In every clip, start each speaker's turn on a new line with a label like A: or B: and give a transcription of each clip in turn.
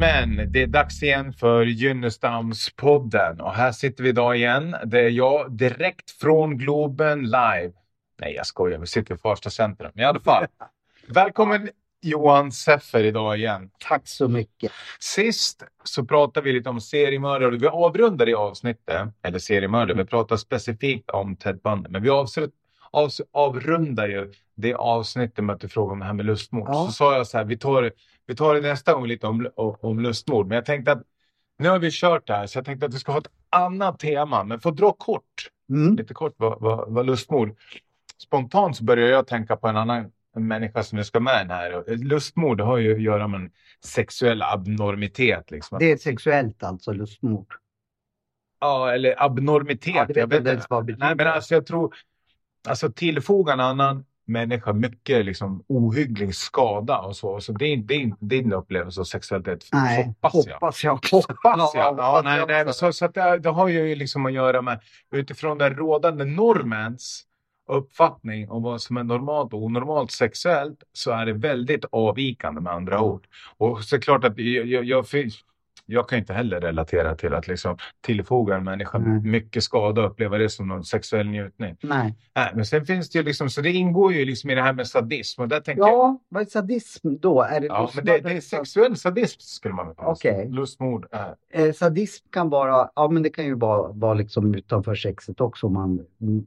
A: Jajamän, det är dags igen för Gynnestamspodden. Och här sitter vi idag igen. Det är jag direkt från Globen live. Nej, jag skojar. Vi sitter i Farsta centrum. I alla fall. Välkommen Johan Seffer idag igen.
B: Tack så mycket.
A: Sist så pratade vi lite om seriemördare. Vi avrundade i avsnittet, eller seriemördare, vi pratade specifikt om Ted Bundy. Men vi avslut, av, avrundar ju det avsnittet med att du frågade om det här med lustmord.
B: Ja.
A: Så sa jag så här, vi tar, vi tar det nästa gång lite om, om, lustmord. Men jag tänkte att nu har vi kört det här så jag tänkte att vi ska ha ett annat tema. Men få dra kort,
B: Mm.
A: lite kort vad, vad, vad lustmord. Spontant så börjar jag tänka på en annan människa som jag ska med här. Lustmord har ju att göra med en sexuell abnormitet. Liksom.
B: Det är sexuellt alltså, lustmord.
A: Ja, eller abnormitet.
B: Ja,
A: jag vet
B: inte ens vad det
A: Nej, men
B: betyder.
A: alltså jag tror... Alltså tillfoga en annan människa mycket liksom ohygglig skada och så. så det, är, inte- inte din upplevelse av sexualitet.
B: Nej,
A: hoppas jag.
B: Hoppas jag.
A: Hoppas jag. Ja,
B: hoppas
A: nej,
B: jag
A: nej,
B: också.
A: så, så det, det har ju liksom att göra med utifrån den rådande normens uppfattning om vad som är normalt och onormalt sexuellt så är det väldigt avvikande med andra ord. Och så är det klart att jag, jag, jag, jag kan inte heller relatera till att liksom tillfoga en människa
B: Nej.
A: mycket skada och uppleva det som någon sexuell njutning.
B: Nej.
A: Nej, men sen finns det ju liksom, så det ingår ju liksom i det här med sadism och där tänker jag
B: Ja, vad är sadism då? Är det
A: Ja, men det, det är sexuell sadism skulle man kunna säga.
B: Okej.
A: Lustmord är
B: Eh, sadism kan vara, ja men det kan ju vara, vara liksom utanför sexet också. Om man, mm,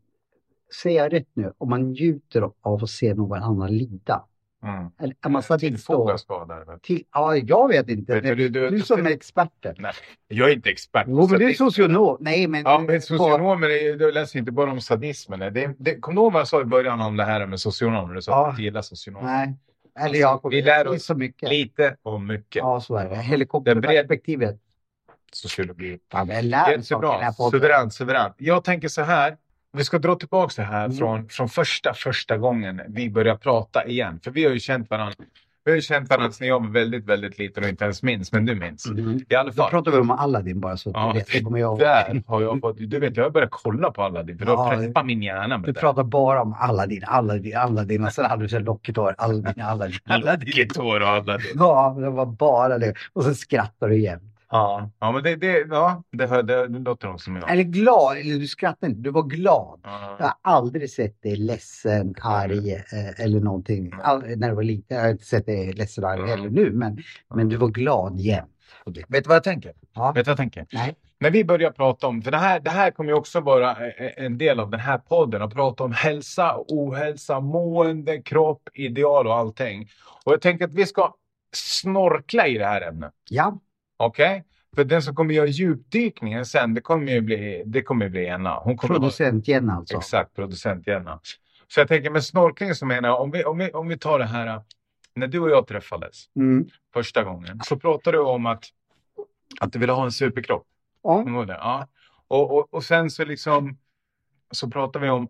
B: säger jag rätt nu? Om man njuter av att se någon annan lida.
A: Mm.
B: Eller är man
A: Tillfoga skada.
B: Till, ja, jag vet inte.
A: Vet du, du, du,
B: Du som är experten.
A: Nej, jag är inte expert
B: Jo, men du är
A: sadism.
B: socionom. Nej, men...
A: Ja, men socionomer är- läser inte bara om sadismen. Det, det, kommer du ihåg vad jag sa i början om det här med socionomer? Du sa
B: Ja.
A: att du gillar socionomer.
B: Nej. Eller jag
A: Vi lär oss
B: så mycket.
A: Lite och mycket.
B: Ja, så är det. Helikopterperspektivet.
A: Sociologi.
B: Men jag lär
A: Jättebra. Suveränt, suveränt. Jag tänker så här. Vi ska dra tillbaka det här
B: Mm.
A: från, från första, första gången vi började prata igen. För vi har ju känt varandra. Vi har ju känt varandra sedan jag var väldigt, väldigt liten och inte ens minns. Men du minns.
B: Mhm.
A: I alla
B: Då
A: fall.
B: pratar vi om Aladdin bara så
A: Ja.
B: Det kommer jag ihåg.
A: Där har jag fått, du vet, jag har börjat kolla på Aladdin för har
B: Ja,
A: preppat min hjärna med
B: Du
A: det.
B: pratar bara om Aladdin, Aladdin, Aladdin och sen hade du så lockigt hår. Aladdin, Aladdin, Aladdin.
A: Lockigt hår och Aladdin.
B: Ja, det var bara det. Och sen skrattar du igen.
A: Ja, ja men det, det, ja, det, hör, det, det låter nog som jag.
B: Eller glad, eller du skrattar inte, du var glad. Jag
A: Ja.
B: har aldrig sett dig ledsen, arg eh, eller någonting. All, när du var liten. Jag har inte sett dig ledsen arg
A: Mm.
B: heller nu, men, men du var glad jämt.
A: Vet du vad jag tänker?
B: Ja.
A: Vet du vad jag tänker?
B: Nej.
A: När vi börjar prata om, för det här, det här kommer ju också vara eh, en del av den här podden, att prata om hälsa, ohälsa, mående, kropp, ideal och allting. Och jag tänker att vi ska snorkla i det här ämnet.
B: Ja,
A: Okej? För den som kommer göra djupdykningen sen, det kommer ju bli, det kommer bli Jenna. Hon kommer vara-
B: producent igen alltså.
A: Exakt, producent Jenna. Så jag tänker med snorkling så menar jag, om vi, om vi, om vi tar det här, äh, när du och jag träffades
B: Mm.
A: första gången så pratade du om att, att du ville ha en superkropp.
B: Ja.
A: Ja. Och, och, och sen så liksom så pratar vi om,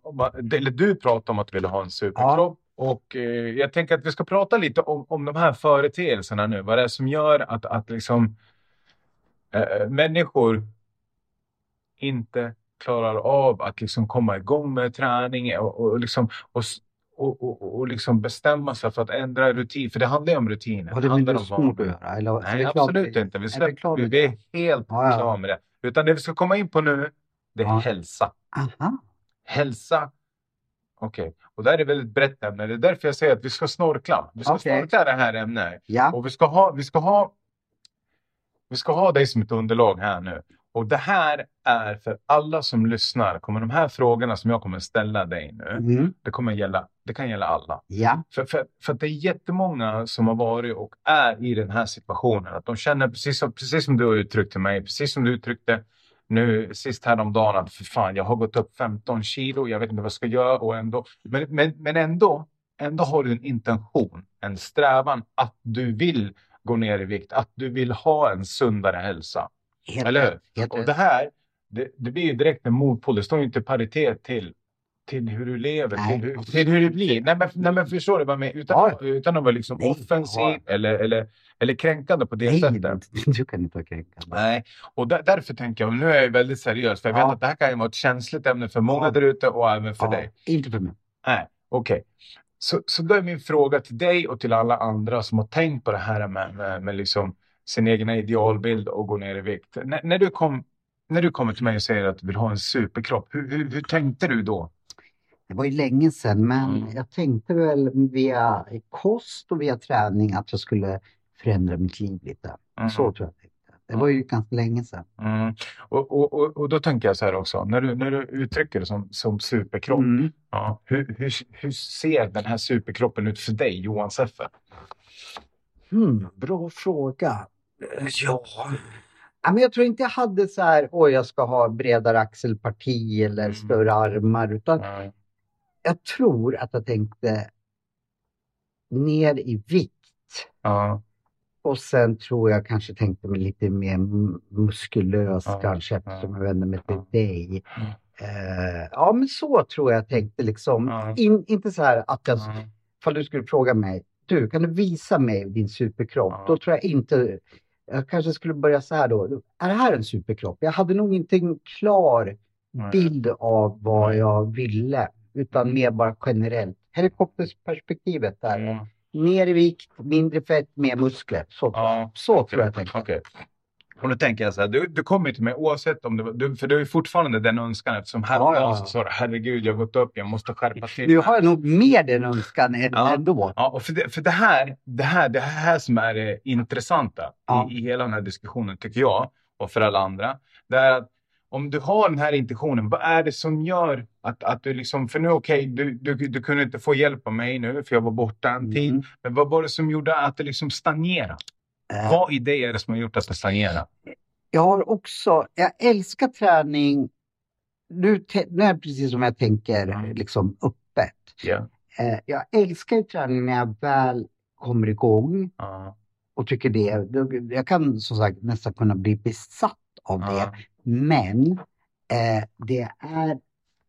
A: eller du pratade om att du ville ha en superkropp. Och eh, jag tänker att vi ska prata lite om, om de här företeelserna nu. Vad det är som gör att, att liksom eh, människor inte klarar av att liksom komma igång med träning och, och, liksom, och, och, och, och liksom bestämma sig för att ändra rutin. För det handlar ju om rutiner.
B: Har
A: Det handlar om vanor.
B: göra? Eller, är
A: Nej,
B: det
A: absolut inte. Vi,
B: är klart
A: släpper,
B: med
A: vi är helt
B: Ja, ja.
A: klara med det. Utan det vi ska komma in på nu, det är
B: Ja.
A: hälsa.
B: Aha.
A: Hälsa. Okej, och det här är väldigt brett ämne. Det är därför jag säger att vi ska snorkla. Vi ska
B: Okej.
A: snorkla det här ämnet.
B: Ja.
A: Och vi ska ha, vi ska ha, vi ska ha dig som ett underlag här nu. Och det här är för alla som lyssnar. Kommer de här frågorna som jag kommer ställa dig nu.
B: Mm.
A: Det kommer gälla. Det kan gälla alla.
B: Ja.
A: För, för, för att det är jättemånga som har varit och är i den här situationen. Att de känner precis som, precis som du har uttryckt till mig. Precis som du uttryckte nu sist häromdagen. Att för fan, jag har gått upp 15 kilo. Jag vet inte vad jag ska göra. Och ändå, men, men, men ändå, ändå har du en intention. En strävan att du vill gå ner i vikt. Att du vill ha en sundare hälsa.
B: Helt
A: Eller hur? Och det här, det, det blir ju direkt en motpol. Det står ju inte paritet till, till hur du lever,
B: Nej,
A: till, hur, till hur det blir. Nej men, nej, men förstår du vad jag menar? Utan,
B: Ja.
A: utan att vara liksom
B: Nej,
A: offensiv
B: ja.
A: eller, eller, eller kränkande på det
B: Nej,
A: sättet.
B: du kan inte vara kränkande.
A: Nej, och där, därför tänker jag, nu är jag väldigt seriös, för jag
B: Ja.
A: vet att det här kan vara ett känsligt ämne för många
B: Ja.
A: där ute och även för
B: Ja,
A: dig.
B: Inte för mig.
A: Nej, okej. Så, så då är min fråga till dig och till alla andra som har tänkt på det här med, med, med liksom sin egna idealbild och gå ner i vikt. N när, du kom, när du kommer till mig och säger att du vill ha en superkropp, hur, hur, hur tänkte du då?
B: Det var ju länge sedan, men
A: Mm.
B: jag tänkte väl via kost och via träning att jag skulle förändra mitt liv lite.
A: Mm.
B: Så tror jag. Det var ju ganska länge sedan.
A: Mm. Och, och, och, och då tänker jag så här också, när du, när du uttrycker det som, som superkropp,
B: Mm.
A: ja, hur, hur, hur ser den här superkroppen ut för dig, Johan Seffe?
B: Hmm, bra fråga. Ja. ja men jag tror inte jag hade så här, oj jag ska ha bredare axelparti eller
A: Mm.
B: större armar. Utan
A: Mm.
B: jag tror att jag tänkte ner i vikt.
A: Ja,
B: Och sen tror jag kanske tänkte mig lite mer muskulös
A: Ja,
B: kanske eftersom
A: ja,
B: jag vände mig till dig. Eh, ja men så tror jag tänkte liksom. In, inte så här att jag,
A: ja,
B: ifall du skulle fråga mig, du kan du visa mig din superkropp? Då tror jag inte, jag kanske skulle börja så här då. Är det här en superkropp? Jag hade nog inte en klar bild av vad jag ville. Utan mer bara generellt. Helikoptersperspektivet där. Mer i vikt, mindre fett, mer muskler. Så,
A: Ja.
B: så tror jag tänkte.
A: Okej. Och då tänker jag så här, du, du kommer till mig oavsett om det du, för du är fortfarande den önskan eftersom häromdagen
B: Ja, ja, ja.
A: så herregud jag har gått upp, jag måste skärpa till
B: Nu
A: mig."
B: har jag nog mer den önskan än
A: Ja.
B: ändå.
A: Ja, och för det, för det här, det här, det här som är det intressanta
B: Ja.
A: i, i hela den här diskussionen tycker jag och för alla andra. Det är att om du har den här intentionen, vad är det som gör att, att du liksom, för nu okej, du, du, du kunde inte få hjälp av mig nu för jag var borta en tid.
B: Mm.
A: Men vad var det som gjorde att det liksom stagnerade?
B: Eh,
A: Vad i det är det som har gjort att det stagnerade?
B: Jag har också, jag älskar träning. Nu, nu är det precis som jag tänker liksom öppet. Eh, jag älskar träning när jag väl kommer igång
A: Ja.
B: och tycker det. Jag kan som sagt nästan kunna bli besatt av det. Men eh, det är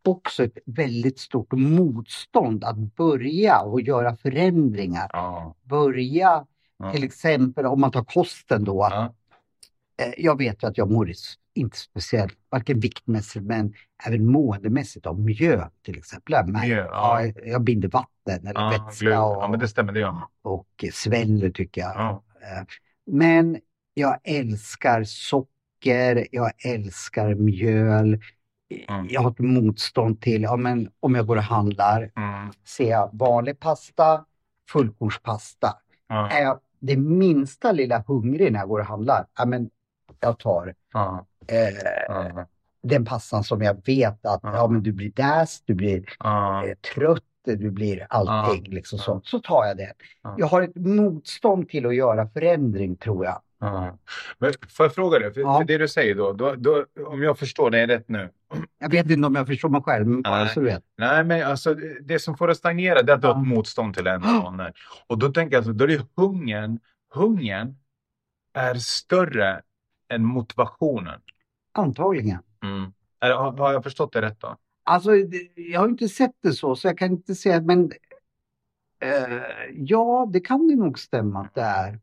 B: också ett väldigt stort motstånd att börja och göra förändringar.
A: Ja.
B: Börja
A: Ja.
B: till exempel om man tar kosten då.
A: Ja.
B: Eh, jag vet ju att jag mår inte speciellt, varken viktmässigt men även måendemässigt av mjöl till exempel. Jag, märker-
A: Mjöl, ja.
B: ja, jag binder vatten eller
A: Ja,
B: vätska och,
A: ja, men det stämmer. Det gör man.
B: och sväller tycker jag.
A: Ja.
B: Eh, Men jag älskar socker, jag älskar mjöl.
A: Mm.
B: Jag har ett motstånd till, ja, men om jag går och handlar,
A: Mm.
B: ser jag vanlig pasta, fullkornspasta.
A: Ja.
B: Är jag det minsta lilla hungrig när jag går och handlar, ja, men jag tar eh, den pastan som jag vet att
A: Ja.
B: men du blir däst, du blir eh, trött, du blir allting liksom sånt. Så tar jag det.
A: Ja.
B: Jag har ett motstånd till att göra förändring tror jag.
A: Ja. Men får jag fråga dig, för,
B: Ja.
A: för det du säger då, då, då, om jag förstår dig rätt nu.
B: Jag vet inte om jag förstår mig själv, men bara
A: Nej.
B: så du vet.
A: Nej, men alltså det det som får dig stagnera det är att du har ett motstånd till en vanor. Och då tänker jag så, då är det hungern, hungern är större än motivationen.
B: Antagligen.
A: Mm. Är, har, har jag förstått det rätt då?
B: Alltså, det- jag har inte sett det så, så jag kan inte säga, men eh, ja, det kan det nog stämma att det är.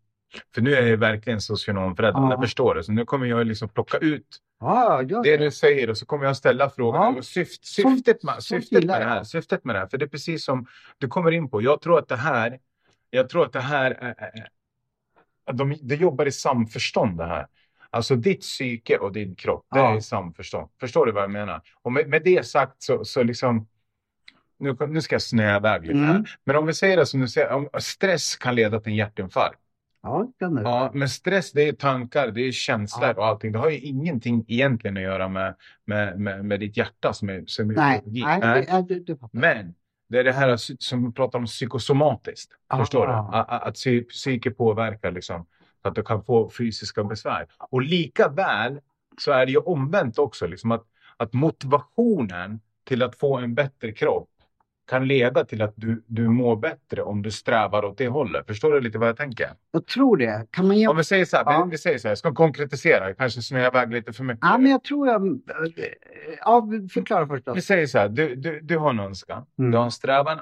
A: För nu är jag verkligen socionomförälder,
B: Ja.
A: jag förstår det. Så nu kommer jag liksom plocka ut
B: Ja, ja,
A: det du säger och så kommer jag ställa frågan.
B: Ja.
A: Syft, syftet, med, syftet, med det här, syftet med det här, för det är precis som du kommer in på. Jag tror att det här, jag tror att det här är, är, är de, det jobbar i samförstånd det här. Alltså ditt psyke och din kropp, det
B: Ja.
A: är samförstånd. Förstår du vad jag menar? Och med, med det sagt så, så liksom, nu, nu ska jag snöa iväg lite här.
B: Mm.
A: Men om vi säger det som du säger, om stress kan leda till en hjärtinfarkt.
B: Ja, det kan det.
A: Ja, men stress det är tankar, det är känslor
B: Ja.
A: och allting. Det har ju ingenting egentligen att göra med, med, med, med ditt hjärta som är, som är
B: Nej, nej,
A: Nej.
B: det, det.
A: Men det är det här som vi pratar om psykosomatiskt.
B: Ah.
A: Förstår du? Att, att psy- psyke påverkar liksom. Att du kan få fysiska besvär. Och lika väl så är det ju omvänt också. Liksom att, att motivationen till att få en bättre kropp kan leda till att du, du mår bättre om du strävar åt det hållet. Förstår du lite vad jag tänker?
B: Jag tror det. Kan man ge...
A: Om vi säger så här,
B: Ja.
A: vi, vi säger så här, jag ska konkretisera, kanske snöar iväg lite för mycket.
B: Ja, men jag tror jag... Ja, förklara först. Då.
A: Vi säger så här, du, du, du har en önskan,
B: Mm.
A: du har en strävan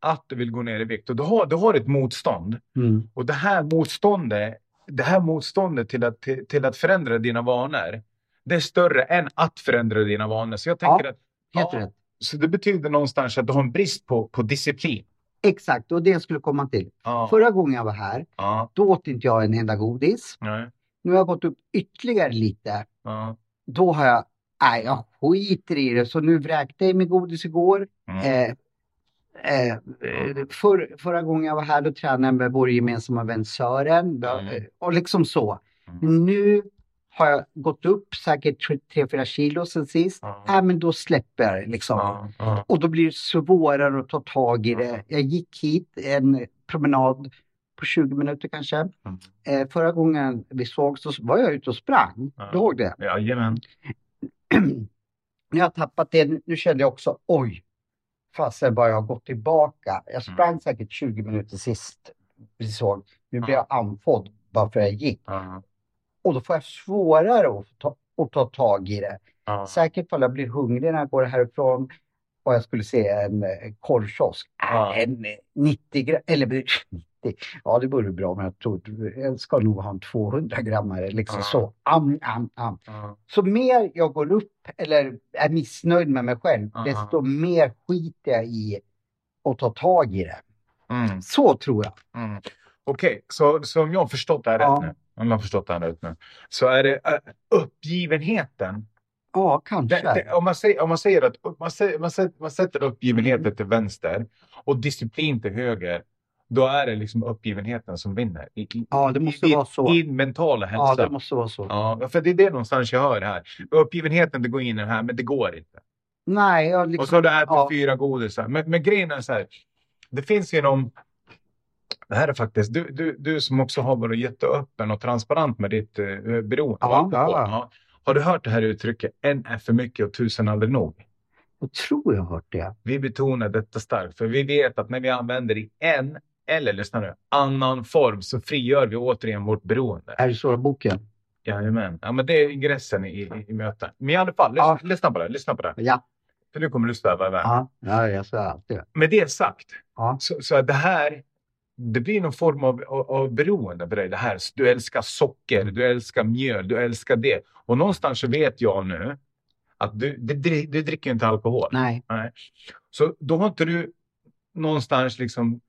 A: att du vill gå ner i vikt och du har, du har ett motstånd.
B: Mm.
A: Och det här motståndet, det här motståndet till att, till, till att förändra dina vanor, det är större än att förändra dina vanor. Så jag tänker
B: Ja,
A: att,
B: Helt
A: ja,
B: rätt.
A: Så det betyder någonstans att du har en brist på, på disciplin.
B: Exakt, och det jag skulle komma till.
A: Ja,
B: Förra gången jag var här,
A: ja,
B: då åt inte jag en enda godis.
A: nej,
B: Nu har jag gått upp ytterligare lite.
A: Ja.
B: Då har jag, nej jag skiter i det. Så nu vräkte jag mig godis igår.
A: Mm.
B: Eh, eh, för, förra gången jag var här då tränade jag med vår gemensamma vän Sören.
A: Mm.
B: Och liksom så.
A: Mm.
B: Nu har jag gått upp säkert 3-4 kilo sen sist.
A: Ja.
B: Nej men då släpper jag liksom.
A: Ja. Ja.
B: Och då blir det svårare att ta tag i det. Jag gick hit en promenad på 20 minuter kanske.
A: Mm.
B: Eh, förra gången vi såg så var jag ute och sprang.
A: Ja.
B: Du ihåg det?
A: Jajamän.
B: När jag tappat det, nu kände jag också oj, fasen vad jag har gått tillbaka. Jag sprang säkert 20 minuter sist vi såg. Nu blir jag andfådd bara för att jag gick.
A: Ja.
B: Och då får jag svårare att ta, att ta tag i det.
A: Ja.
B: Säkert för jag blir hungrig när jag går härifrån och jag skulle se en eh, korvkiosk.
A: Ja.
B: Äh, en eh, 90 gram, eller 90, ja det vore bra men jag tror jag ska nog ha en 200 grammare liksom
A: Ja.
B: så. Am, am, am.
A: Ja.
B: Så mer jag går upp eller är missnöjd med mig själv, desto mer skiter jag i att ta tag i det.
A: Mm.
B: Så tror jag.
A: Mm. Okej, så, så om jag har förstått det här rätt nu. Om jag har förstått det här rätt nu. Så är det äh, uppgivenheten.
B: Ja, kanske.
A: Det, det, om, man säger, om man säger att man, säger, man, sätter, man sätter uppgivenheten till vänster och disciplin till höger. Då är det liksom uppgivenheten som vinner. I,
B: Ja, det måste
A: i,
B: vara så.
A: I mentala hälsa.
B: Ja, det måste vara så.
A: Ja, för det är det någonstans jag hör här. Uppgivenheten, det går in i det här, men det går inte.
B: Nej, jag liksom,
A: Och så har du ätit
B: ja.
A: fyra godisar. Men, men grejen är så här. Det finns ju någon... Det här är faktiskt, du, du, du som också har varit jätteöppen och transparent med ditt uh, beroende av
B: Ja, ja.
A: Ja. Har du hört det här uttrycket, en är för mycket och tusen aldrig nog?
B: Jag tror jag har hört det.
A: Vi betonar detta starkt, för vi vet att när vi använder i en, eller lyssna nu, annan form så frigör vi återigen vårt beroende.
B: Är det så boken?
A: Jajamän. Ja, men det är ingressen i, i, i möten. Men i alla fall, lyssna,
B: Ja.
A: lyssna på det. Lyssna på det.
B: Ja.
A: För nu kommer du sväva iväg.
B: Ja, ja jag säger alltid.
A: Med det sagt,
B: Ja.
A: så, så det här, det blir någon form av, av, av beroende för dig. Det här, du älskar socker, du älskar mjöl, du älskar det. Och någonstans så vet jag nu att du, du, du, dricker inte alkohol.
B: Nej,
A: Så då har inte du någonstans liksom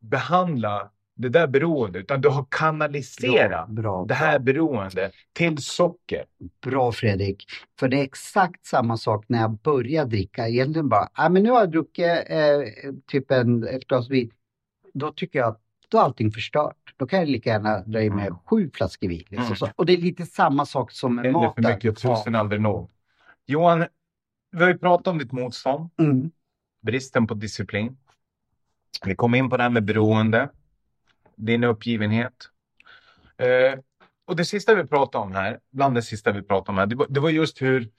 A: behandla det där beroendet, utan du har kanaliserat
B: bra, bra,
A: det här beroendet till socker.
B: bra Fredrik. För det är exakt samma sak när jag började dricka. Egentligen bara, ja men nu har jag druckit eh, typ en, ett glas vin. Då tycker jag att då är allting förstört. Då kan jag lika gärna dra i mig
A: Mm.
B: sju flaskor vin. Liksom.
A: Mm.
B: Och det är lite samma sak som med
A: Eller för
B: maten.
A: mycket, tusen aldrig nog. Johan, vi har ju pratat om ditt motstånd.
B: Mm.
A: bristen på disciplin. Vi kom in på det här med beroende, din uppgivenhet. Eh, och det sista vi pratade om här, bland det sista vi pratade om här, det var, det var just hur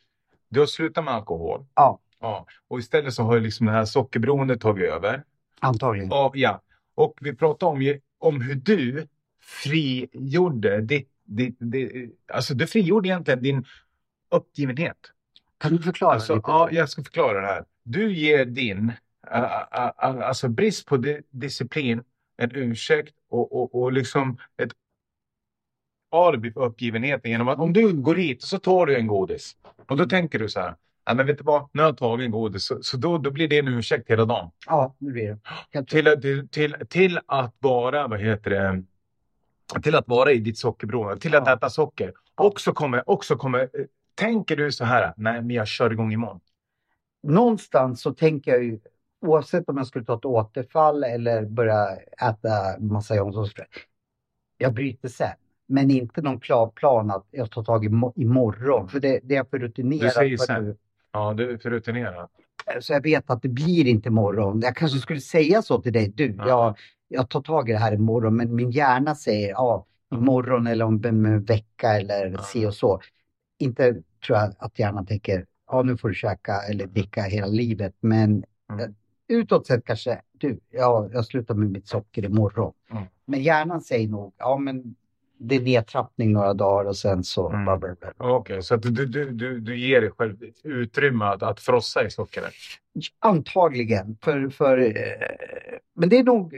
A: du har slutat med alkohol.
B: Ja.
A: ja. Och istället så har ju liksom det här sockerberoendet tagit över.
B: Antagligen.
A: Och, ja. Och vi pratade om, om hur du frigjorde ditt, ditt, ditt, alltså du frigjorde egentligen din uppgivenhet.
B: Kan du förklara
A: Alltså,
B: lite?
A: ja, jag ska förklara det här. Du ger din ä, ä, ä, alltså brist på di disciplin en ursäkt och, och, och liksom ett alibi för uppgivenheten genom att om du går hit så tar du en godis och då tänker du så här. Ja, men vet du vad? Nu har jag tagit en godis så, så då, då blir det en ursäkt hela dagen.
B: Ja, det blir det.
A: Till, att- till, till, till att vara, vad heter det, till att vara i ditt sockerberoende, till att
B: Ja.
A: äta socker. Och så kommer, också kommer, eh, tänker du så här, nej men jag kör igång imorgon.
B: någonstans så tänker jag ju, oavsett om jag skulle ta ett återfall eller börja äta massa Johnsons jag bryter sen. Men inte någon klar plan att jag tar tag i mo- imorgon. För det, det är för rutinerat.
A: Du säger sen. Ja, du är för rutinerad.
B: Så jag vet att det blir inte imorgon. Jag kanske skulle säga så till dig. Du,
A: Ja.
B: jag, jag tar tag i det här imorgon. Men min hjärna säger ja, imorgon eller om en en vecka eller
A: Ja.
B: si och så. Inte tror jag att hjärnan tänker ja, nu får du käka eller dricka hela livet. Men
A: Mm.
B: utåt sett kanske, du, ja, jag slutar med mitt socker imorgon.
A: Mm.
B: Men hjärnan säger nog, ja men det är nedtrappning några dagar och sen så...
A: Mm. Okej, så att du, du, du, du ger dig själv utrymme att, att frossa i sockret.
B: Antagligen, för, för, eh, men det är nog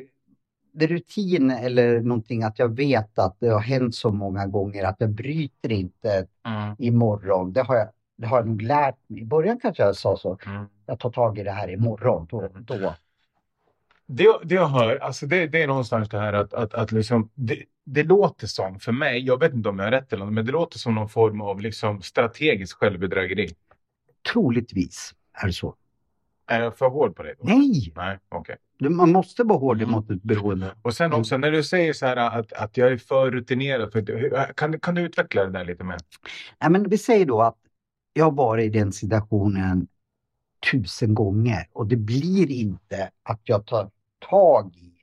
B: det är rutin eller någonting att jag vet att det har hänt så många gånger att jag bryter inte
A: Mm.
B: imorgon. Det har jag, det har jag nog lärt mig. I början kanske jag sa så,
A: Mm.
B: jag tar tag i det här imorgon. Då,
A: Mm.
B: då.
A: Det, det jag hör, alltså det, det är någonstans det här att, att, att liksom, det, det låter som, för mig, jag vet inte om jag har rätt eller inte, men det låter som någon form av liksom strategiskt självbedrägeri.
B: Troligtvis är det så.
A: Är jag för hård på det?
B: Nej!
A: Nej.
B: Du- Man måste vara hård
A: Mm.
B: mot ett beroende.
A: Och sen också när du säger så här att, att jag är för rutinerad, för, kan, kan du utveckla det där lite mer?
B: Nej, men vi säger då att jag har varit i den situationen tusen gånger och det blir inte att jag tar tag i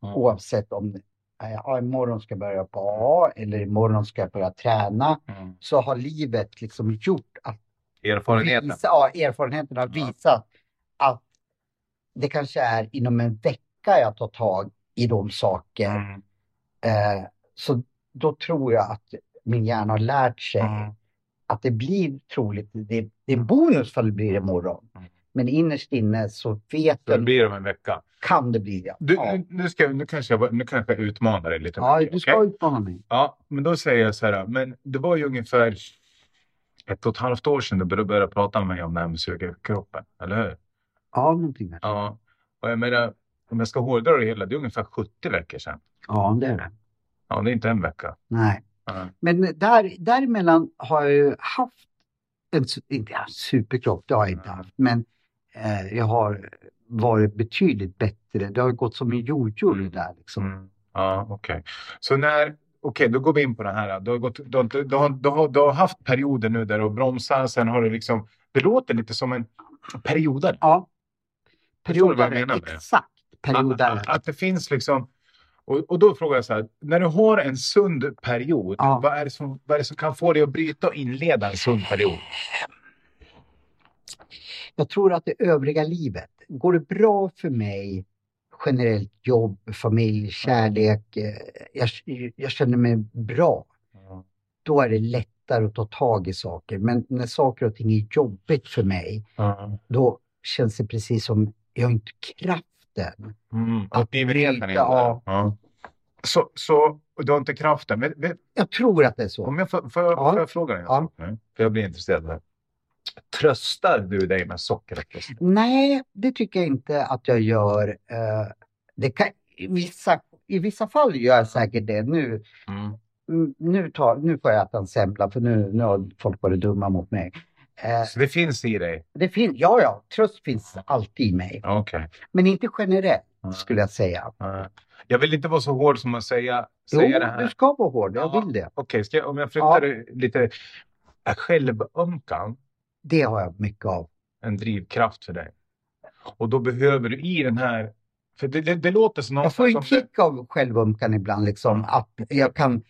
B: oavsett om eh, ja, imorgon ska jag börja på A eller imorgon ska jag börja träna
A: Mm.
B: så har livet liksom gjort att
A: Erfarenheten.
B: visa, ja, erfarenheten har
A: Ja.
B: visat att det kanske är inom en vecka jag tar tag i de saker.
A: Mm.
B: Eh, så då tror jag att min hjärna har lärt sig
A: Mm.
B: att det blir troligt, det, det är en bonus för det blir imorgon.
A: Mm.
B: Men innerst inne så vet
A: Det
B: jag,
A: blir om en vecka.
B: kan det bli det.
A: Du,
B: ja.
A: nu, nu, ska, nu, kanske jag, nu kanske jag utmanar dig lite.
B: ja,
A: mycket,
B: du ska
A: okej?
B: utmana mig.
A: Ja, men då säger jag så här, men det var ju ungefär ett och ett halvt år sedan du började, prata med mig om det här med suga kroppen, eller hur?
B: Ja, någonting där.
A: Ja, och jag menar, om jag ska hårdra det hela, det är ungefär 70 veckor sedan.
B: Ja, det är det.
A: Ja, det är inte en vecka.
B: Nej.
A: Ja.
B: Men där, däremellan har jag ju haft en, inte haft superkropp, det har jag inte haft, men eh, jag har varit betydligt bättre. Det har gått som en jojo det
A: Mm.
B: där liksom.
A: Mm. Ja, okej. Så när, okej, då går vi in på det här. Du har, gått, du, du, har, du, har, du har haft perioder nu där du har bromsat, sen har du liksom, det låter lite som en periodare.
B: Ja.
A: Du
B: Periodare, exakt.
A: Att,
B: Periodare.
A: att, att det finns liksom, och, och då frågar jag så här, när du har en sund period,
B: Ja.
A: vad, är som, vad är det som kan få dig att bryta och inleda en sund period?
B: Jag tror att det övriga livet, går det bra för mig generellt jobb, familj, kärlek, eh, jag, jag känner mig bra, då är det lättare att ta tag i saker. Men när saker och ting är jobbigt för mig, då känns det precis som jag har inte kraften.
A: Mm,
B: Att bryta,
A: där.
B: ja.
A: Så, så du har inte kraften. Men, men,
B: Jag tror att det är så.
A: om jag får, får,
B: Ja.
A: får jag fråga dig
B: Ja.
A: För jag blir intresserad. Här. Tröstar du dig med sockerupplösning?
B: Nej, det tycker jag inte att jag gör. Eh, Det kan, i, vissa, I vissa fall gör jag säkert det. Nu,
A: Mm.
B: mm, nu, tar, nu får jag äta en semla för nu, nu har folk varit dumma mot mig. Eh,
A: Så det finns i dig?
B: det finns, ja, ja, tröst finns alltid i mig.
A: Ja, Okej.
B: Men inte generellt
A: Ja.
B: skulle jag säga.
A: Ja. Jag vill inte vara så hård som att säga,
B: Jo,
A: säga det här.
B: du ska vara hård, jag
A: Ja.
B: vill det.
A: Okej, jag, om jag flyttar det lite. Självömkan
B: Det har jag mycket av.
A: en drivkraft för dig? Och då behöver du i den här... För det, det, det låter som
B: Jag får en kick av självömkan ibland, liksom, att jag kan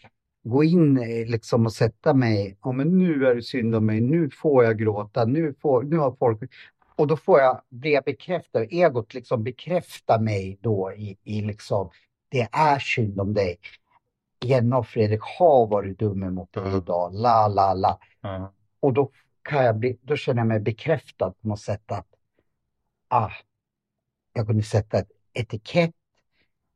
B: gå in eh, liksom, och sätta mig, ja men nu är det synd om mig, nu får jag gråta, nu, får, nu har folk... Och då får jag, blir jag bekräftad, egot liksom bekräftar mig då i, i liksom, det är synd om dig. Jenna och Fredrik har varit dumma mot dig
A: Mm.
B: idag, la la la.
A: Ja.
B: Och då, kan jag bli, då känner jag mig bekräftad på något sätt att ah, jag kunde sätta ett etikett.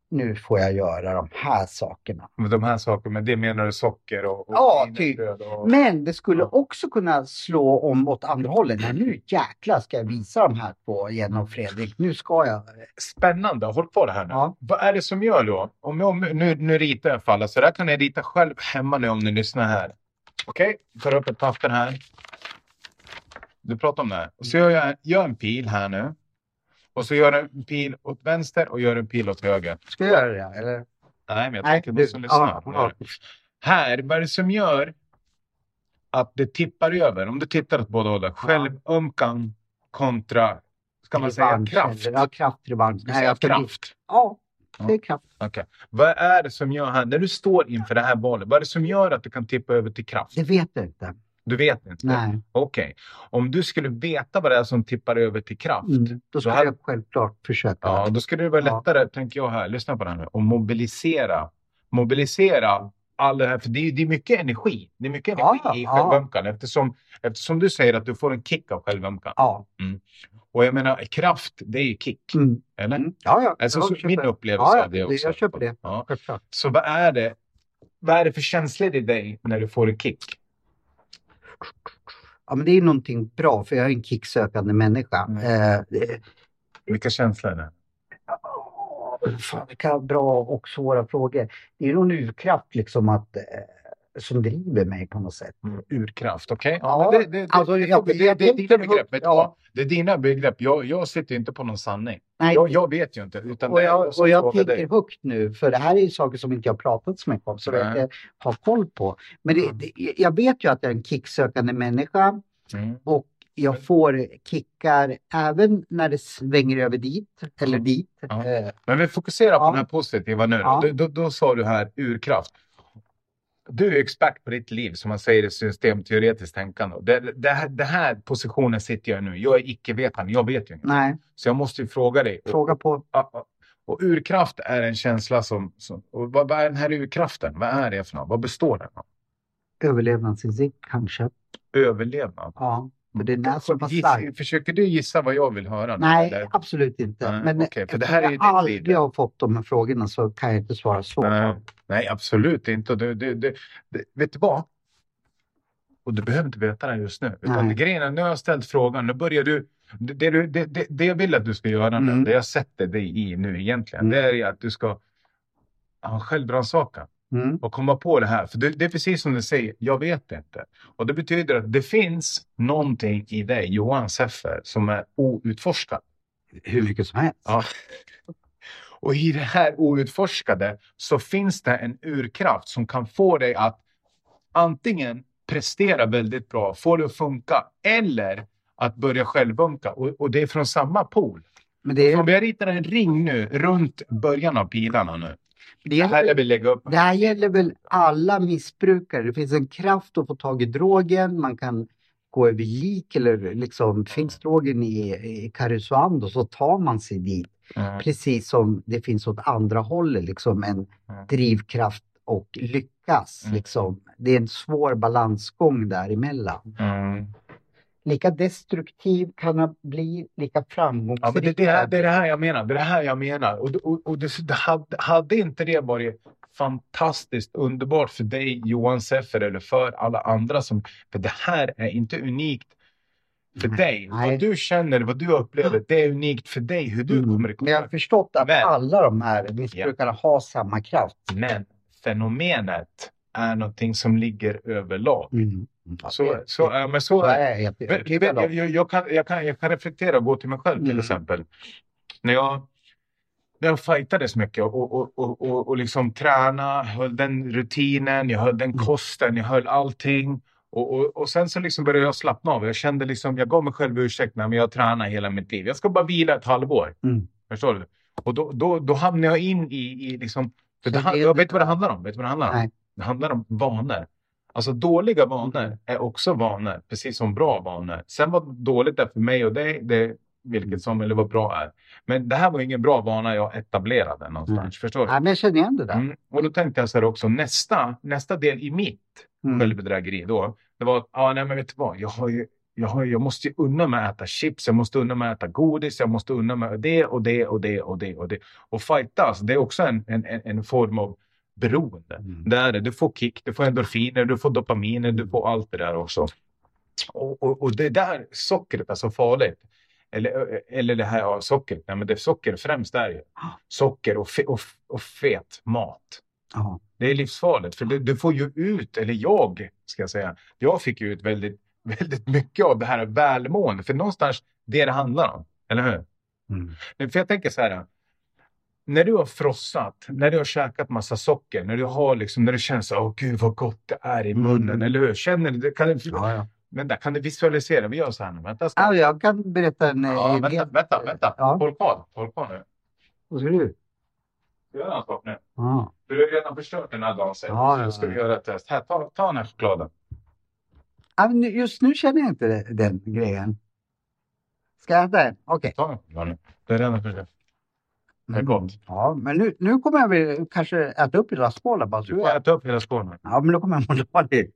B: Nu får jag göra de här sakerna.
A: Men de här sakerna, med det menar du socker och, och
B: Ja,
A: wienerbröd och...
B: Men det skulle
A: Ja.
B: också kunna slå om åt andra hållet. Nej, nu jäklar ska jag visa de här två, och Fredrik. Nu ska jag.
A: Spännande, håll på det här nu.
B: Ja.
A: Vad är det som gör då? Om jag, nu, nu ritar jag för alla, så där kan ni rita själv hemma nu om ni lyssnar här. Okej, tar upp ett papper här. Du pratar om det här. Och så gör jag gör en pil här nu. Och så gör en pil åt vänster och gör en pil åt höger.
B: Ska jag göra det? Eller?
A: Nej, men jag tänker på
B: du-
A: som lyssnar.
B: ja, ja.
A: Här, vad är det som gör att det tippar över? Om du tittar åt båda hållen. Självömkan kontra, ska man säga kraft?
B: Ja, kraft, revansch. Nej, jag ska-
A: kraft.
B: Ja, det är kraft.
A: Okej. Vad är det som gör här, när du står inför det här valet, vad är det som gör att du kan tippa över till kraft?
B: Det vet jag inte.
A: Du vet inte?
B: Nej.
A: Okej. Om du skulle veta vad det är som tippar över till kraft,
B: Mm. Då
A: Så här-
B: jag självklart försöka.
A: ja, då skulle det vara
B: Ja.
A: lättare, tänker jag här, lyssna på det här nu, att mobilisera. Mobilisera all det här, för det är, det är mycket energi. Det är mycket
B: Ja,
A: energi i
B: ja.
A: självömkan eftersom, eftersom du säger att du får en kick av självömkan.
B: Ja.
A: Och jag menar, kraft, det är ju kick.
B: Mm.
A: Eller?
B: Mm. Ja, ja.
A: Alltså, så, min
B: det.
A: upplevelse
B: Ja, ja,
A: av det också.
B: jag köper det.
A: Ja. Så vad är det? Vad är det för känslor i dig när du får en kick?
B: Ja, men det är någonting bra för jag är en kicksökande människa.
A: Mm.
B: Eh,
A: Vilka känslor är det?
B: Fan, vilka bra och svåra frågor. Det är någon urkraft liksom att, eh, som driver mig på något sätt.
A: Mm, urkraft, okej?
B: Ja,
A: men det, det, det,
B: alltså,
A: det,
B: jag-
A: det, det,
B: jag
A: det
B: ja.
A: vad? Det är dina begrepp. Jag, jag sitter inte på någon sanning.
B: Nej,
A: Jag, jag vet ju inte. Utan
B: och jag, och jag tänker
A: dig.
B: högt nu, för det här är saker som inte jag pratat så mycket om, som jag inte har koll på. Men det, det, jag vet ju att jag är en kicksökande människa
A: Mm.
B: och jag får kickar även när det svänger över dit, eller dit.
A: Ja.
B: Eh,
A: Men vi fokuserar på
B: Ja.
A: den här positiva nu.
B: Ja.
A: Då, då, då sa du här urkraft. Du är expert på ditt liv, som man säger i systemteoretiskt tänkande. Det, det, här, det här positionen sitter jag i nu. Jag är icke-vetande, jag vet ju inte.
B: nej,
A: Så jag måste ju fråga dig.
B: fråga på.
A: Ja. Och urkraft är en känsla som... som och vad, vad är den här urkraften? Vad är det för något? Vad består den av?
B: Överlevnadsinstinkt kanske.
A: Överlevnad.
B: Ja, för det är som har
A: Giss, försöker du gissa vad jag vill höra?
B: Nej,
A: eller?
B: absolut inte.
A: Nej,
B: Men
A: okej, för det här är
B: jag
A: liv.
B: aldrig har fått de här frågorna så kan jag inte svara så.
A: Nej, nej, absolut inte. Det, det, det, vet du vad? Och du behöver inte veta det just nu. Utan
B: Nej.
A: grejen är, nu har jag ställt frågan. Nu börjar du... Det, det, det, det jag vill att du ska göra nu,
B: Mm.
A: det jag sätter dig i nu egentligen,
B: Mm.
A: det är att du ska ha självrannsakan
B: Mm.
A: och komma på det här. För det, det är precis som du säger, jag vet inte. Och det betyder att det finns någonting i dig, Johan Seffer, som är outforskat.
B: Hur mycket som helst.
A: Ja. Och i det här outforskade så finns det en urkraft som kan få dig att antingen prestera väldigt bra, få det att funka, eller att börja självbunka. Och, och det är från samma pool.
B: Men det, är,
A: vi har ritat en ring nu runt början av pilarna nu.
B: det,
A: Det här
B: är,
A: är vi lägga upp.
B: det här gäller väl alla missbrukare. Det finns en kraft att få tag i drogen. Man kan gå över lik eller liksom finns drogen i, i Karesuando så tar man sig dit.
A: Mm.
B: Precis som det finns åt andra hållet liksom en
A: Mm.
B: drivkraft och lyckas.
A: Mm.
B: Liksom. Det är en svår balansgång däremellan.
A: Mm.
B: Lika destruktiv kan man bli, lika framgångsrik.
A: Ja, men det, det, här, det är det här jag menar. Det är det här jag menar. Och, och, och det hade, hade inte det varit fantastiskt underbart för dig, Johan Seffer, eller för alla andra som... För det här är inte unikt för
B: Nej.
A: dig.
B: Nej.
A: Vad du känner, vad du upplever, det är unikt för dig. Hur du
B: Mm.
A: kommer i
B: Men jag har
A: kontakt.
B: förstått att
A: Men-
B: alla de här missbrukarna har samma kraft.
A: Men fenomenet är någonting som ligger överlag.
B: Mm. Ja,
A: Så,
B: det-
A: så, ja, men så
B: så
A: är
B: är jag helt
A: Vet-
B: övertygad
A: vet-
B: om.
A: jag, jag, kan, jag, kan, jag kan reflektera och gå till mig själv till
B: Mm.
A: exempel. När jag, när jag fightades mycket och, och, och, och, och liksom träna, höll den rutinen, jag höll den
B: Mm.
A: kosten, jag höll allting. Och, och, och sen så liksom började jag slappna av. Jag kände liksom, jag gav mig själv ursäkt, men jag har tränat hela mitt liv. Jag ska bara vila ett halvår.
B: Mm.
A: Förstår du? Och då, då, då hamnar jag in i, i liksom, det,
B: det-
A: jag vet vad det handlar om. Vet du vad det handlar om?
B: Nej.
A: Det handlar om vanor. Alltså dåliga vanor är också vanor, precis som bra vanor. Sen vad dåligt är för mig och dig, det är vilket som, eller vad bra är. Men det här var ingen bra vana jag etablerade någonstans.
B: Nej.
A: Förstår du?
B: Nej, men jag känner igen det där.
A: Mm. Och då tänkte jag så här också, nästa, nästa del i mitt
B: Mm.
A: självbedrägeri då, det var att, ah, nej men vet du vad, jag, har ju, jag, har, jag måste ju unna mig att äta chips, jag måste unna mig att äta godis, jag måste unna mig det och det och det och det och det. Och fightas, det är också en, en, en, form av beroende.
B: Mm.
A: Det är det. Du får kick, du får endorfiner, du får dopaminer, du får allt det där också. Och, och, och det där sockret är så farligt. Eller, eller det här, ja, sockret, nej men det socker främst är ju socker och, fe, och, och fet mat.
B: Ja.
A: Det är livsfarligt för du, du får ju ut, eller jag ska jag säga, jag fick ut väldigt, väldigt mycket av det här välmående. För någonstans det det handlar om, eller hur?
B: Mm.
A: För jag tänker så här. När du har frossat, när du har käkat massa socker, när du har liksom, när du känner så åh gud vad gott det är i munnen,
B: Mm.
A: eller hur? Känner du, kan du,
B: Ja, ja.
A: vänta, kan du visualisera? Vi gör så här nu, vänta. Ska,
B: Ja, jag kan berätta en...
A: ja,
B: en
A: vänta, vänta, vänta.
B: Ja,
A: Håll kvar, håll kvar nu.
B: vad ska du?
A: Jag göra en sak nu?
B: Ja.
A: Du har redan förstört den här dagen.
B: Ja, ja,
A: Nu ska
B: ja.
A: vi göra ett test. Här, ta, ta den här chokladen.
B: Ja, Just nu känner jag inte den grejen. Ska jag äta den? Okej.
A: Ta den. Det är redan förstört. Det är
B: Mm.
A: gott.
B: Ja, men nu, nu kommer jag väl kanske äta upp hela skålen bara
A: Du får äta upp hela skålen.
B: Ja, men då kommer jag må dåligt.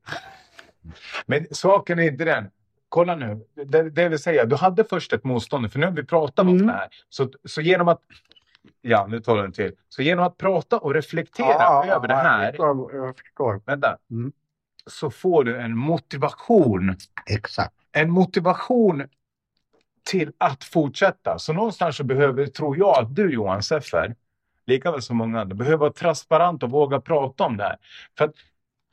A: Men saken är inte den. Kolla nu, det, det vill säga, du hade först ett motstånd, för nu har vi pratat om
B: Mm.
A: det här. Så, så genom att, ja nu tar den till. Så genom att prata och reflektera
B: Ja,
A: över det
B: ja,
A: här,
B: Jag förstår. Jag förstår.
A: vänta,
B: Mm.
A: så får du en motivation.
B: Exakt.
A: En motivation till att fortsätta. Så någonstans så behöver, tror jag att du Johan Seffer, lika väl som många andra, behöver vara transparent och våga prata om det här. För att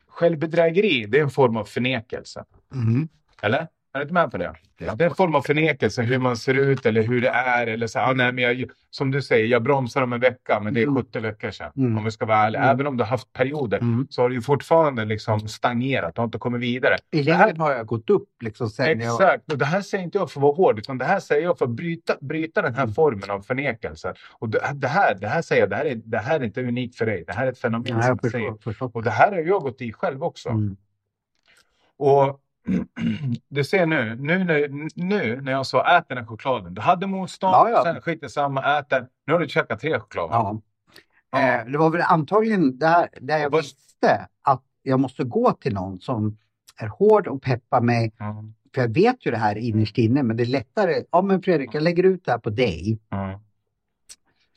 A: självbedrägeri, det är en form av förnekelse.
B: Mm.
A: Eller? Är du inte med på det? Det är en form av förnekelse, hur man ser ut eller hur det är. Eller så, ah, nej, men jag, som du säger, jag bromsar om en vecka, men det är
B: Mm.
A: 70 veckor sedan.
B: Mm.
A: Om vi ska vara ärliga.
B: Mm.
A: Även om du har haft perioder
B: Mm.
A: så har du ju fortfarande liksom stagnerat. Du har inte kommit vidare.
B: I längden har jag gått upp liksom sen jag...
A: Exakt. Och det här säger inte jag för att vara hård, utan det här säger jag för att bryta, bryta den här
B: Mm.
A: formen av förnekelse. Och det, det, här, det här säger jag, det här, är, det här är inte unikt för dig. Det här är ett fenomen
B: Ja,
A: som
B: jag
A: jag säger.
B: förstår. förstår.
A: Och det här har jag gått i själv också.
B: Mm.
A: Och du ser nu, nu, nu, nu när jag sa ät den här chokladen. Du hade motstånd,
B: Ja, ja.
A: sen skit i samma, ät den. Nu har du käkat tre choklader.
B: Ja.
A: Ja.
B: Eh, det var väl antagligen där, där jag
A: Vad-
B: visste att jag måste gå till någon som är hård och peppar mig.
A: Ja,
B: För jag vet ju det här innerst inne, men det är lättare. Ja, men Fredrik, jag lägger ut det här på dig.
A: ja.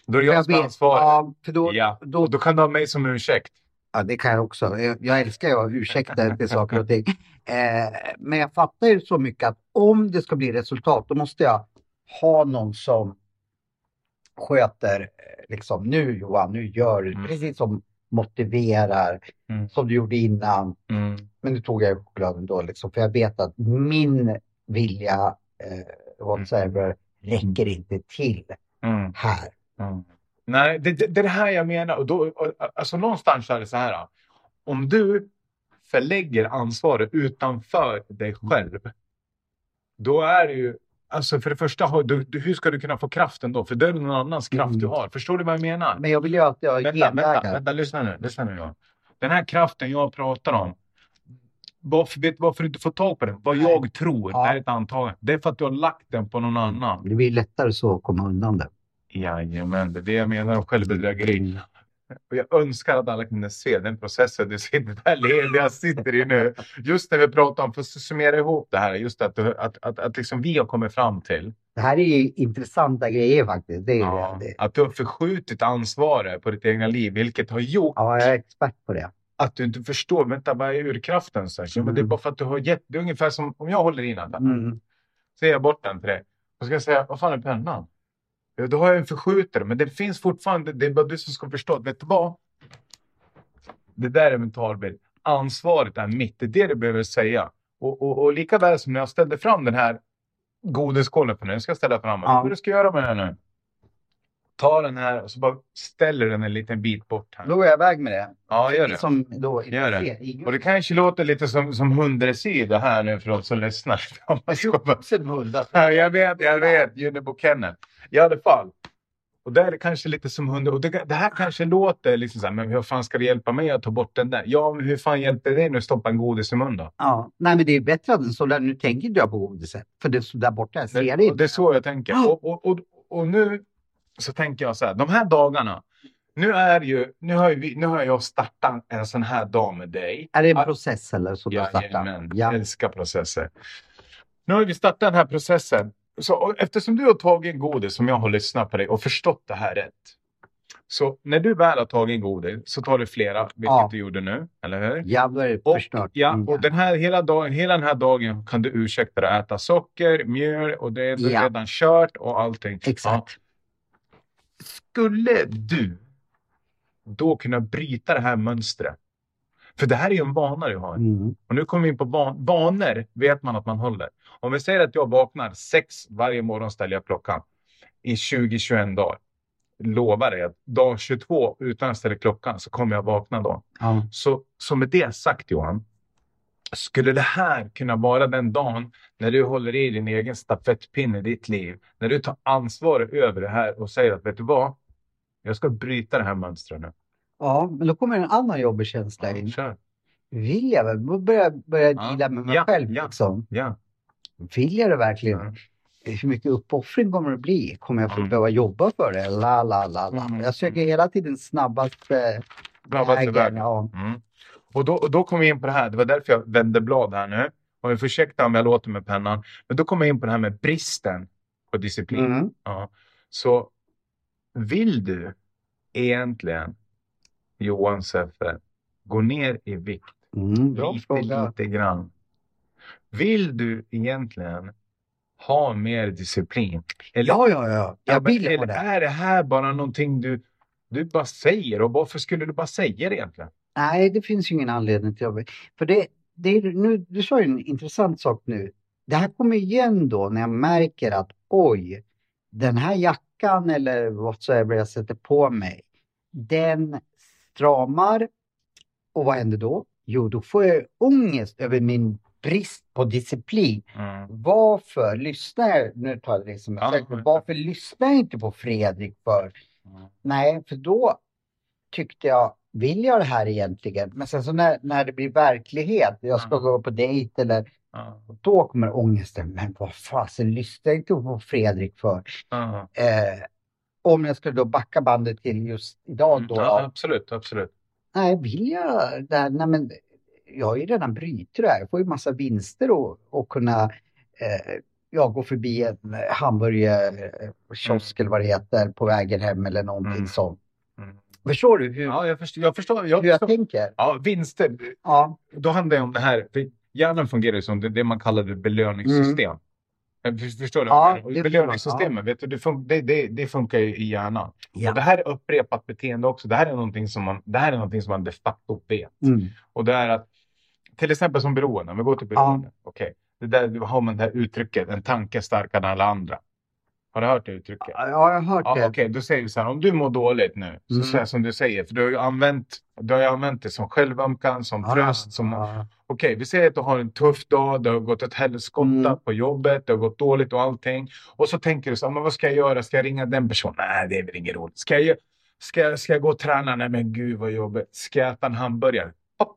A: Då är det jag som är ansvarig.
B: Ja, för då,
A: Ja.
B: då,
A: då kan du ha mig som ursäkt.
B: Ja, det kan jag också. Jag, jag älskar att ursäkta till saker och ting. Eh, men jag fattar ju så mycket att om det ska bli resultat, då måste jag ha någon som sköter, eh, liksom nu Johan, nu gör du,
A: Mm.
B: precis som motiverar,
A: Mm.
B: som du gjorde innan.
A: Mm.
B: Men nu tog jag chokladen då, liksom, för jag vet att min vilja, eh, whatsoever, räcker inte till
A: Mm.
B: här.
A: Nej, det, det, det är det här jag menar. Och då, alltså någonstans är det så här. Om du förlägger ansvaret utanför dig själv. Då är det ju, alltså för det första, du, du, hur ska du kunna få kraften då? För det är någon annans kraft
B: Mm.
A: du har. Förstår du vad jag menar?
B: Men jag vill ju alltid ha
A: Vänta, vänta,
B: genvägar.
A: vänta, lyssna nu. Lyssna nu Johan. Den här kraften jag pratar om. Varför, vet du varför du inte får tag på den? Vad jag tror,
B: Ja.
A: det är ett antagande. Det är för att du har lagt den på någon annan.
B: Det blir lättare så att komma undan det.
A: Jajamän, det är det jag menar om självbedrägeri. Och jag önskar att alla kunde se den processen du sitter där led jag sitter i nu. Just när vi pratar om, för att summera ihop det här, just att, att, att, att liksom vi har kommit fram till
B: Det här är ju intressanta grejer faktiskt. Det är
A: ja,
B: det.
A: att du har förskjutit ansvaret på ditt egna liv, vilket har gjort
B: Ja, jag är expert på det.
A: att du inte förstår, vänta vad är urkraften? Så? Ja, men det är
B: Mm.
A: bara för att du har gett, det är ungefär som om jag håller i den,
B: Mm.
A: så ger jag bort den till dig. Och ska jag säga, vad fan är pennan? Ja, då har jag en förskjutare, men det finns fortfarande, det är bara du som ska förstå, vet du vad? Det där är mentalbild. Ansvaret är mitt, det är det du behöver säga. Och, och, och lika väl som när jag ställde fram den här godiskollen för nu, jag ska ställa fram den.
B: Ja.
A: Du ska göra med den nu? Ta den här och så bara ställer den en liten bit bort här.
B: Då går jag iväg med det.
A: Ja, gör det.
B: Som då
A: Gör det. Och det kanske låter lite som, som hunddressyr det här nu för de som lyssnar. Ja, jag vet, jag vet. Junnebo Kennel. I alla fall. Och där är det kanske lite som hund. Och det, det här kanske låter liksom så här, men hur fan ska det hjälpa mig att ta bort den där? Ja, men hur fan hjälper det nu att stoppa en godis i munnen då?
B: Ja. Nej, men det är bättre att den där. Nu tänker jag på godiset. För det står där borta. Jag ser det inte.
A: det är så jag tänker. Och, och, och, och nu så tänker jag så här, de här dagarna. Nu är ju, nu har, ju nu har jag startat en sån här dag med dig.
B: Är det en
A: Ja.
B: process eller så du har startat?
A: Jajamän,
B: Ja.
A: älskar processer. Nu har vi startat den här processen. Så eftersom du har tagit en godis som jag har lyssnat på dig och förstått det här rätt. Så när du väl har tagit en godis så tar du flera, vilket
B: Ja.
A: du gjorde nu, eller hur?
B: Ja, då är det förstört.
A: ja,
B: Mm.
A: och den här, hela, dagen, hela den här dagen kan du ursäkta dig att äta socker, mjöl och det är
B: Ja.
A: redan kört och allting. Ja. Skulle du då kunna bryta det här mönstret? För det här är ju en vana du har.
B: Mm.
A: Och nu kommer vi in på van vanor. vet man att man håller. Om vi säger att jag vaknar sex varje morgon ställer jag klockan i 20-21 dagar. Lovar dig att dag 22 utan att ställa klockan så kommer jag vakna då.
B: Ja.
A: Så, så med det sagt Johan. Skulle det här kunna vara den dagen när du håller i din egen stafettpinne i ditt liv. När du tar ansvar över det här och säger att vet du vad? Jag ska bryta det här mönstret nu.
B: ja, men då kommer en annan jobbig känsla in.
A: Kör.
B: Vill jag väl? Jag börja
A: Ja.
B: med mig
A: Ja,
B: själv.
A: ja.
B: Liksom.
A: Ja.
B: Vill jag det verkligen?
A: Ja.
B: Hur mycket uppoffring kommer det bli? Kommer jag få
A: Mm.
B: behöva jobba för det? La, la, la, la.
A: Mm.
B: Jag söker hela tiden Snabbaste vägen.
A: vägen.
B: Ja.
A: Mm. Och, då, och då kom vi in på det här. Det var därför jag vände blad här nu. Och jag ursäkta om jag låter med pennan. Men då kom jag in på det här med bristen på disciplin.
B: Mm.
A: Ja. Så vill du egentligen, Johan Seffer, gå ner i vikt
B: Mm,
A: lite,
B: fråga.
A: lite grann. Vill du egentligen ha mer disciplin? Eller,
B: Ja, ja, ja. Jag vill
A: eller
B: det.
A: är det här bara någonting du du bara säger och varför skulle du bara säga det egentligen?
B: Nej, det finns ju ingen anledning till det. För det, det är, nu, du sa ju en intressant sak nu. Det här kommer igen då när jag märker att oj, den här jackan eller whatsoever jag sätter på mig, den stramar. Och vad händer då? Jo, då får jag ångest över min brist på disciplin.
A: Mm.
B: Varför lyssnar jag, nu tar jag det som exempel,
A: men-
B: varför lyssnar jag inte på Fredrik för?
A: Mm.
B: Nej, för då tyckte jag, vill jag det här egentligen? Men sen så när, när det blir verklighet, jag ska gå på dejt eller
A: Ja.
B: då kommer ångesten. Men vad fasen lyssnar inte på Fredrik för? Eh, om jag skulle då backa bandet till just idag då.
A: Mm. Ja, absolut, absolut.
B: Nej, vill jag det här? Nej, men jag har ju redan brutit det här. Jag får ju massa vinster och, och kunna eh, jag går förbi en hamburgerkiosk eller vad det heter på vägen hem eller någonting
A: Mm.
B: sånt.
A: Mm.
B: Förstår du hur,
A: Ja, jag förstår. Jag förstår, jag
B: hur jag
A: förstår.
B: tänker?
A: Ja, vinster.
B: Ja,
A: Då handlar det om det här. För hjärnan fungerar ju som det, det man kallar belöningssystem. Jag för- Förstår du?
B: Mm. Ja, det
A: Belöningssystemet, vet du, det, fun det, det, det funkar ju i hjärnan.
B: Ja.
A: Och det här är upprepat beteende också. Det här är någonting som man, det här är någonting som man de facto vet.
B: mm.
A: Och det är att, till exempel som beroende, om vi går till beroende. Okej, det där har man det här uttrycket, en tanke starkare än alla andra. Har du hört det uttrycket?
B: ja, jag har hört
A: Ja,
B: det.
A: Okej, då säger vi så här, om du mår dåligt nu, så
B: Mm.
A: säger som du säger, för du har ju använt, du har använt det som självömkan, som tröst, som
B: Ja,
A: Okej, vi säger att du har en tuff dag, det har gått ett helskotta
B: Mm.
A: på jobbet, det har gått dåligt och allting. Och så tänker du så här, men vad ska jag göra? Ska jag ringa den personen? Nej, det är väl inget roligt. Ska jag, ska, ska jag gå och träna? Nej, men gud vad jobbigt. Ska jag äta en hamburgare? Hopp!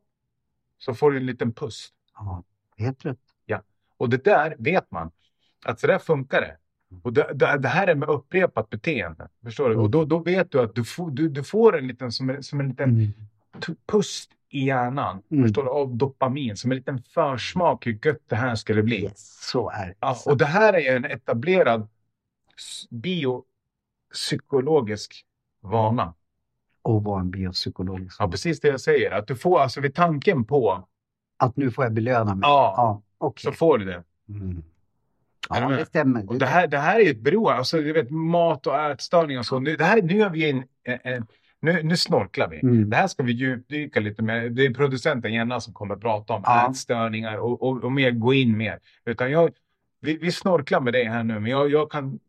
A: Så får du en liten puss.
B: ja, helt rätt.
A: Och det där vet man, att så där funkar det. Och det, det, det här är med upprepat beteende. Förstår du? Och då, då vet du att du får, du, du får en liten, som som en liten
B: Mm.
A: t- puss i hjärnan.
B: Mm.
A: Förstår du? Av dopamin. Som en liten försmak hur gött det här skulle bli.
B: Yes, så är det.
A: Ja, och det här är en etablerad biopsykologisk vana.
B: Och vara en biopsykologisk.
A: Ja, precis det jag säger. Att du får alltså vid tanken på,
B: Att nu får jag belöna mig.
A: ja,
B: Ja, okej.
A: så får du det.
B: Mm. Ja, det stämmer.
A: Det, här, det här är ett beroende. Alltså, du vet, mat och ätstörningar och så. Nu, det här, nu vi en, en nu, nu snorklar vi.
B: Mm.
A: Det här ska vi djupdyka lite med. Det är producenten Jenna som kommer att prata om
B: Ja.
A: ätstörningar och, och, och mer, gå in mer. Utan jag, vi, vi snorklar med det här nu, men jag, jag kan...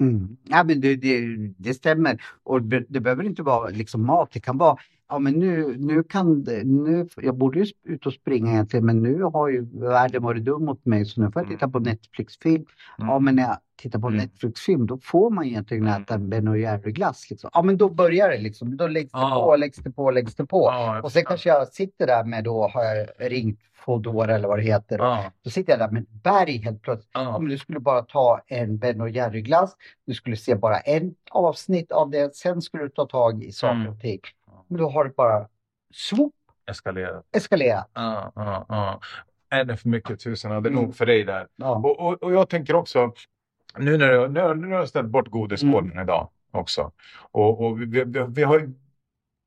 B: Mm. Ja, men det, det, det stämmer. Och det behöver inte vara liksom mat. Det kan vara, ja men nu, nu kan det, nu, jag borde ju ut och springa egentligen men nu har ju världen varit dum mot mig så nu får jag titta på Netflix-film.
A: Mm.
B: Ja men när jag tittar på
A: Mm.
B: Netflix-film då får man egentligen
A: Mm.
B: äta en Ben Jerry-glass. Liksom. Ja men då börjar det liksom. Då läggs det
A: Ja.
B: på, läggs det på, läggs det på.
A: Jag
B: Och sen kanske jag sitter där med då har jag ringt Foodora eller vad det heter.
A: Ja,
B: Då sitter jag där med ett berg helt plötsligt. Ja, men du skulle bara ta en Ben Jerry-glass. Du skulle se bara en avsnitt av det. Sen skulle du ta tag i saker
A: Mm.
B: och ting. Men då har det bara swoop,
A: eskalerat.
B: eskalerat.
A: Ja, ja, ja. Är det för mycket tusen? Det är
B: Mm.
A: nog för dig där.
B: Ja.
A: Och, och, och jag tänker också, nu när jag, nu, nu har jag ställt bort godisskålen
B: Mm.
A: idag också. Och, och vi, vi, vi, har ju,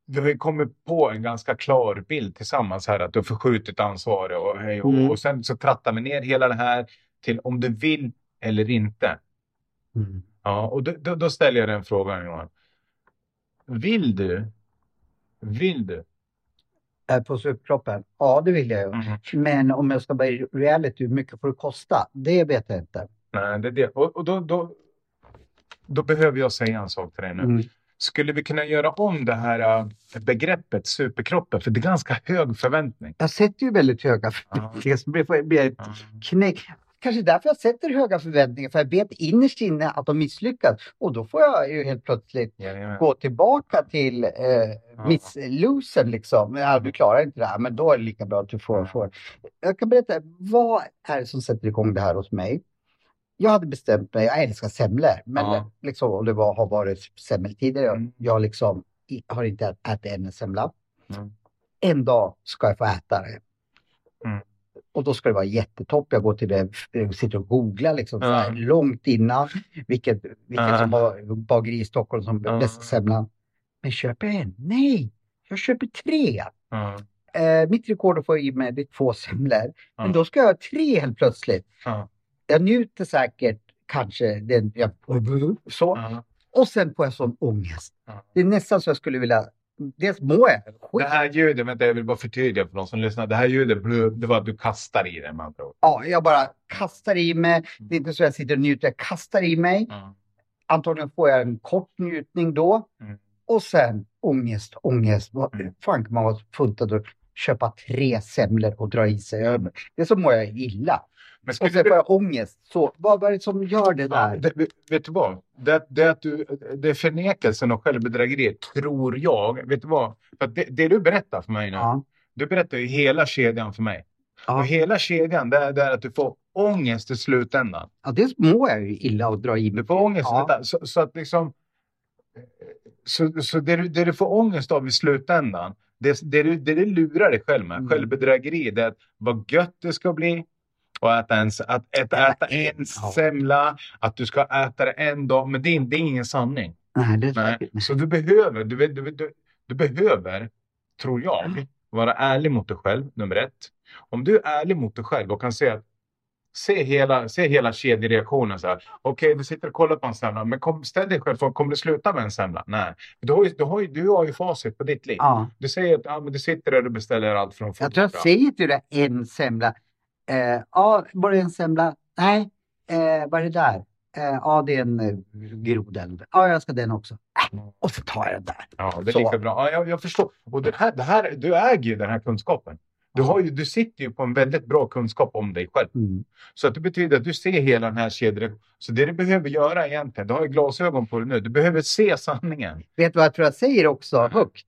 A: vi har ju kommit på en ganska klar bild tillsammans här att du har förskjutit ansvaret och hej och,
B: Mm.
A: och sen så trattar vi ner hela det här till om du vill eller inte.
B: Mm.
A: Ja, och då, då, då ställer jag den frågan Johan. Vill du? Vill du?
B: Äh, På suppkroppen? Ja, det vill jag ju.
A: Mhm.
B: Men om jag ska vara i reality, hur mycket får det kosta? Det vet jag inte.
A: Nej, det är det. Och, och då, då, då behöver jag säga en sak till dig nu.
B: Mm.
A: Skulle vi kunna göra om det här äh, begreppet superkroppen? För det är ganska hög förväntning.
B: Jag sätter ju väldigt höga förväntningar. Så det får bli ett knäck. Kanske därför jag sätter höga förväntningar. För jag vet innerst inne att de misslyckas. Och då får jag ju helt plötsligt
A: Jajamän.
B: gå tillbaka till eh, Miss Losen liksom. Ja, du klarar inte det här, men då är det lika bra att du får. får. Jag kan berätta, vad är det som sätter igång det här hos mig? Jag hade bestämt mig, jag älskar semlor, men
A: Ja.
B: liksom, och det var, har varit semmeltider. Jag,
A: Mm.
B: jag liksom, har inte ät- ätit en semla.
A: Mm.
B: En dag ska jag få äta det.
A: Mm.
B: Och då ska det vara jättetopp. Jag går till det, sitter och googlar liksom, så här, långt innan vilket, vilket
A: Ja.
B: som har bageri i Stockholm som
A: Ja.
B: bästa semlan. Men köper jag en? Nej, jag köper tre.
A: Ja.
B: Eh, mitt rekord att få i mig det är två semlor. Men då ska jag ha tre helt plötsligt.
A: Ja.
B: Jag njuter säkert kanske den, jag, så. Och sen får jag sån ångest. Det är nästan så jag skulle vilja... Dels mår jag
A: Det
B: skit.
A: här ljudet, vänta jag vill bara förtydliga för de som lyssnar. Det här ljudet, det var att du kastar i det med andra ord.
B: Ja, jag bara kastar i mig. Det är inte så jag sitter och njuter. Jag kastar i mig.
A: Ja.
B: Antagligen får jag en kort njutning då.
A: Mm.
B: Och sen ångest, ångest. Vad
A: Mm.
B: fan kan man vara funtad att köpa tre semlor och dra i sig? Det är så mår jag illa.
A: Men
B: Och sen får jag ångest. Så vad är det som gör det
A: Ja,
B: där?
A: det, vet- du vad? Det, det, att du, det är förnekelsen och självbedrägeriet, tror jag. Vet du vad? För att det, det du berättar för mig nu,
B: Ja,
A: du berättar ju hela kedjan för mig.
B: ja.
A: Och hela kedjan, det är, det är att du får ångest i slutändan.
B: ja, dels mår jag ju illa och dra i mig.
A: Du får ångest.
B: Ja.
A: Ja. Så, så att liksom... Så, så det, du, det du får ångest av i slutändan, det, det, du, det du lurar dig själv med,
B: Mm.
A: självbedrägeri, det är att vad gött det ska bli. Och äta en, att äta, äta en semla, att du ska äta det en dag. Men det är, det är ingen sanning.
B: Nej, det är
A: Nej. Så du behöver, du, du, du, du behöver, tror jag, vara ärlig mot dig själv, nummer ett. Om du är ärlig mot dig själv och kan se att Se hela, se hela kedjereaktionen. Okej, du sitter och kollar på en semla, men kom, ställ dig själv kommer det sluta med en semla? Nej. Du har, ju, du, har ju, du har ju facit på ditt liv.
B: Ja.
A: Du säger att ja, men du sitter där och beställer allt från
B: Jag tror jag säger till dig en semla. Eh, ja, bara en semla. Nej, eh, vad är det där? Eh, ja, det är en eh, groda. Ja, jag ska den också. Äh, och så tar jag den där.
A: Ja, det är
B: Så.
A: lika bra. Ja, jag, jag förstår. Och det här, det här, du äger ju den här kunskapen. Du, har ju, du sitter ju på en väldigt bra kunskap om dig själv.
B: Mm.
A: Så att det betyder att du ser hela den här kedjan. Så det du behöver göra egentligen, du har ju glasögon på dig nu, du behöver se sanningen.
B: Vet du vad jag tror jag säger också högt?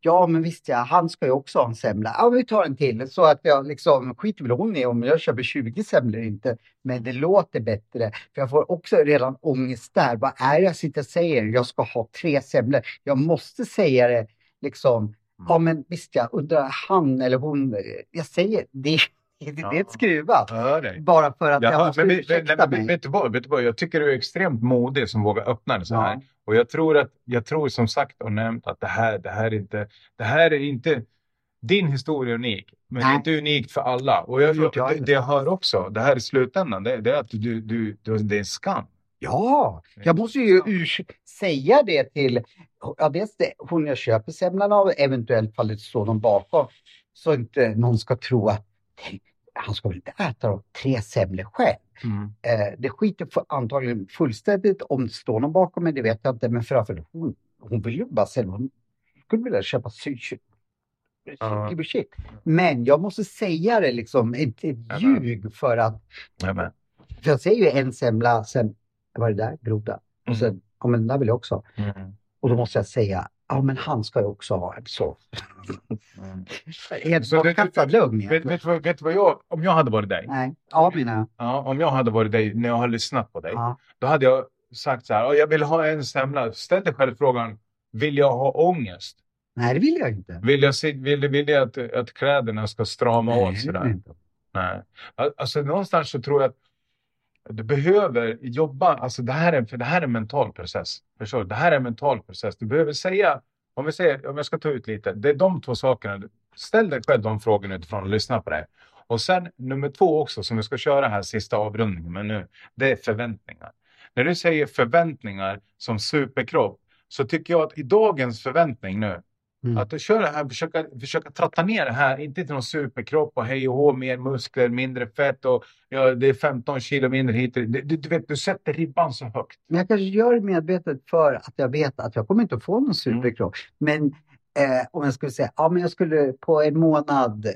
B: Ja, men visst ja, han ska ju också ha en semla. Ja, vi tar en till. Så att jag liksom, skiter väl hon i om jag köper 20 semlor inte. Men det låter bättre. För jag får också redan ångest där. Vad är det jag sitter och säger? Jag ska ha tre semlor. Jag måste säga det liksom. Ja, men visst ja, undrar han eller hon. eh, Jag säger, det, det, det är ett skruvat.
A: Jag.
B: Bara för att jag
A: Ja,
B: måste
A: men,
B: ursäkta
A: men,
B: mig.
A: vet, du vad, vet du vad? Jag tycker du är extremt modig som vågar öppna det så här.
B: Ja.
A: Och jag tror att, jag tror som sagt och nämnt att det här, det här är inte, det här är inte, din historia är unik. Men det
B: Nej.
A: är inte unikt för alla. Och jag,
B: Det
A: jag,
B: jag
A: det, det jag hör också, det här i slutändan, det, det är att du, du, du, det är en skam.
B: Ja, jag måste ju urs- säga det till ja, dels det, hon jag köper semlan av, eventuellt fall det står någon bakom. Så inte någon ska tro att "Tänk, han ska väl inte äta de tre semlor själv. Eh, det skiter antagligen fullständigt om det står någon bakom mig, det vet jag inte. Men framförallt hon, hon vill ju bara sälja, hon skulle vilja köpa
A: Ja.
B: sy- shit. Men jag måste säga det liksom, inte ett
A: Ja,
B: ljug för att,
A: Ja,
B: för jag säger ju en semla, sen, vad är det där, groda? Och sen, ja men den där vill jag också.
A: Mm.
B: Och då måste jag säga, ja men han ska ju också ha en så.
A: Mm. Det-
B: bortkastad lögn.
A: Vet, vet, vet du vad jag, om jag hade varit dig,
B: Nej, ja jag.
A: ja, om jag hade varit dig när jag har lyssnat på dig,
B: Ja.
A: då hade jag sagt så här, "Ja, jag vill ha en semla. Ställ dig själv frågan, vill jag ha ångest?
B: Nej, det vill jag inte.
A: Vill jag, vill, vill jag att, att kläderna ska strama
B: Nej,
A: åt
B: det vill
A: sådär?
B: jag inte.
A: Nej. Al- Alltså någonstans så tror jag att du behöver jobba, alltså det här är, för det här är en mental process. Förstår du? Det här är en mental process. Du behöver säga, om vi säger, om jag ska ta ut lite, det är de två sakerna. Ställ dig själv de frågorna utifrån och lyssna på det. Och sen nummer två också, som vi ska köra här sista avrundningen med nu, det är förväntningar. När du säger förväntningar som superkropp, så tycker jag att i dagens förväntning nu,
B: Mm.
A: att du kör det här, försöka, försöka tratta ner det här, inte till någon superkropp och hej och hå, mer muskler, mindre fett och ja, det är 15 kilo mindre hit. Du, du, du vet, du sätter ribban så högt.
B: Men jag kanske gör det medvetet för att jag vet att jag kommer inte att få någon superkropp. Men eh, om jag skulle säga, ja men jag skulle på en månad eh,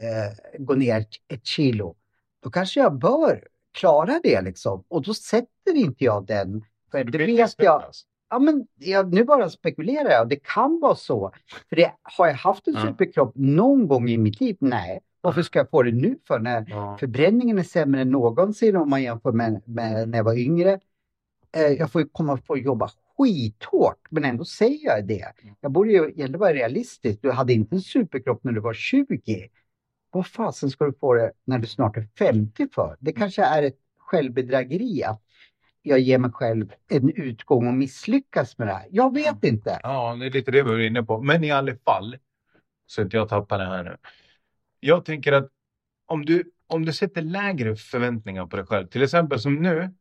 B: gå ner ett kilo. Då kanske jag bör klara det liksom. Och då sätter inte jag den. För det vet jag. Ja, men jag, nu bara spekulerar jag. Det kan vara så. För det, har jag haft en superkropp någon gång i mitt liv? Nej. Varför ska jag få det nu för? När
A: Ja.
B: förbränningen är sämre än någonsin om man jämför med, med när jag var yngre. Eh, jag får ju komma få jobba skithårt, men ändå säger jag det. Jag borde ju ändå vara realistisk. Du hade inte en superkropp när du var 20. Vad fasen ska du få det när du snart är 50 för? Det kanske är ett självbedrägeri att jag ger mig själv en utgång och misslyckas med det här. Jag vet inte.
A: ja, det är lite det vi var inne på. Men i alla fall, så inte jag tappar det här nu. Jag tänker att om du, om du sätter lägre förväntningar på dig själv, till exempel som nu,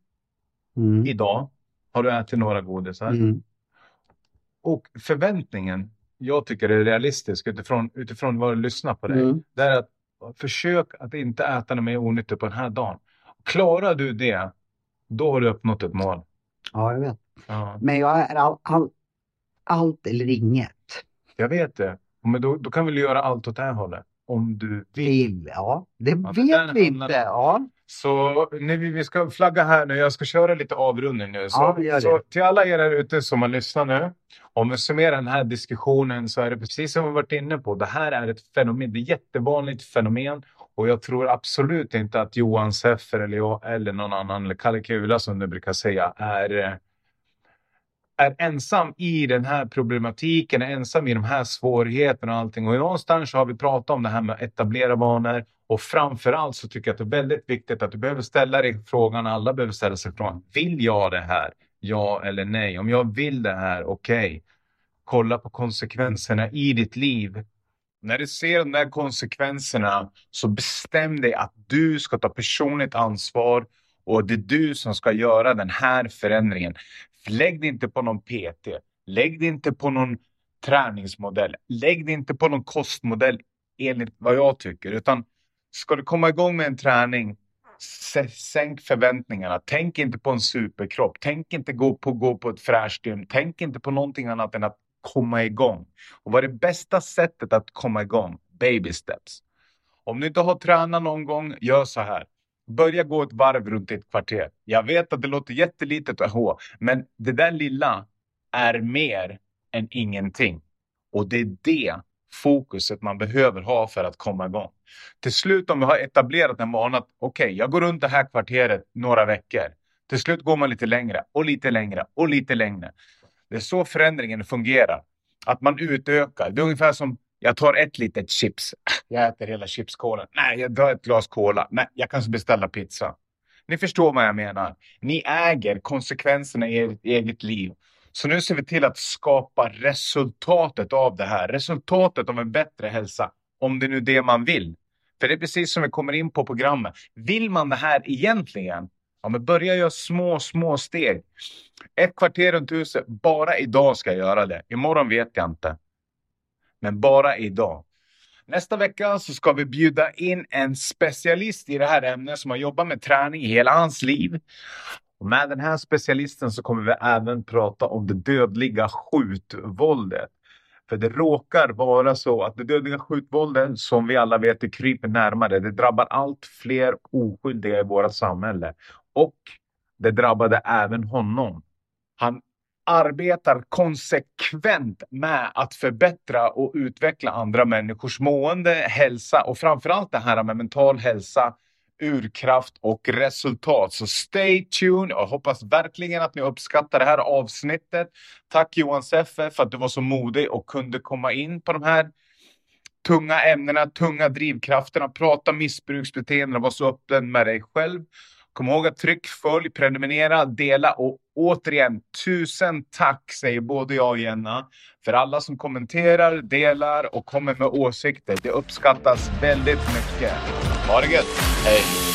B: Mm.
A: idag, har du ätit några godisar.
B: Mm.
A: Och förväntningen, jag tycker är realistisk utifrån, utifrån vad du lyssnar på dig.
B: Mm.
A: Det är att försök att inte äta något mer onyttigt på den här dagen. Klarar du det, då har du uppnått ett mål.
B: Ja, jag vet.
A: Ja,
B: Men jag är all, all, allt eller inget.
A: jag vet det. Men då, då kan vi göra allt åt det här hållet. Om du vill.
B: Vill, ja. Det
A: Ja,
B: vet vi inte. Ja.
A: Så nu, vi ska flagga här nu. Jag ska köra lite avrundning nu. Så,
B: Ja,
A: så till alla er där ute som har lyssnat nu. Om vi summerar den här diskussionen så är det precis som vi varit inne på. Det här är ett fenomen. Det är ett jättevanligt fenomen. Och jag tror absolut inte att Johan Seffer eller jag eller någon annan, eller Kalle Kula som du brukar säga, är, är ensam i den här problematiken, är ensam i de här svårigheterna och allting. Och någonstans så har vi pratat om det här med att etablera vanor. Och framförallt så tycker jag att det är väldigt viktigt att du behöver ställa dig frågan, alla behöver ställa sig frågan, vill jag det här? Ja eller nej? Om jag vill det här, okej. Kolla på konsekvenserna i ditt liv. När du ser de där konsekvenserna så bestäm dig att du ska ta personligt ansvar och det är du som ska göra den här förändringen. Lägg dig inte på någon PT. Lägg dig inte på någon träningsmodell. Lägg dig inte på någon kostmodell enligt vad jag tycker. Utan ska du komma igång med en träning, sänk förväntningarna. Tänk inte på en superkropp. Tänk inte gå på, gå på ett fräscht gym. Tänk inte på någonting annat än att komma igång. Och vad är det bästa sättet att komma igång? Baby steps. Om du inte har tränat någon gång, gör så här. Börja gå ett varv runt ditt kvarter. Jag vet att det låter jättelitet aha, men det där lilla är mer än ingenting. Och det är det fokuset man behöver ha för att komma igång. Till slut om vi har etablerat en vana att okej, jag går runt det här kvarteret några veckor. Till slut går man lite längre och lite längre och lite längre. Det är så förändringen fungerar. Att man utökar. Det är ungefär som jag tar ett litet chips. Jag äter hela chipskålen. Nej, jag tar ett glas cola. Nej, jag kan beställa pizza. Ni förstår vad jag menar. Ni äger konsekvenserna i ert eget liv. Så nu ser vi till att skapa resultatet av det här. Resultatet av en bättre hälsa. Om det är nu det man vill. För det är precis som vi kommer in på programmet. Vill man det här egentligen? Ja, men börja göra små, små steg. Ett kvarter runt huset. Bara idag ska jag göra det. Imorgon vet jag inte. Men bara idag. Nästa vecka så ska vi bjuda in en specialist i det här ämnet som har jobbat med träning i hela hans liv. Och med den här specialisten så kommer vi även prata om det dödliga skjutvåldet. För det råkar vara så att det dödliga skjutvåldet som vi alla vet det kryper närmare. Det drabbar allt fler oskyldiga i vårt samhälle. Och det drabbade även honom. Han arbetar konsekvent med att förbättra och utveckla andra människors mående, hälsa och framförallt det här med mental hälsa, urkraft och resultat. Så stay tuned och hoppas verkligen att ni uppskattar det här avsnittet. Tack Johan Seffe för att du var så modig och kunde komma in på de här tunga ämnena, tunga drivkrafterna, prata missbruksbeteenden och vara så öppen med dig själv. Kom ihåg att tryck, följ, prenumerera, dela och återigen tusen tack säger både jag och Jenna för alla som kommenterar, delar och kommer med åsikter. Det uppskattas väldigt mycket. Ha det gött! Hej!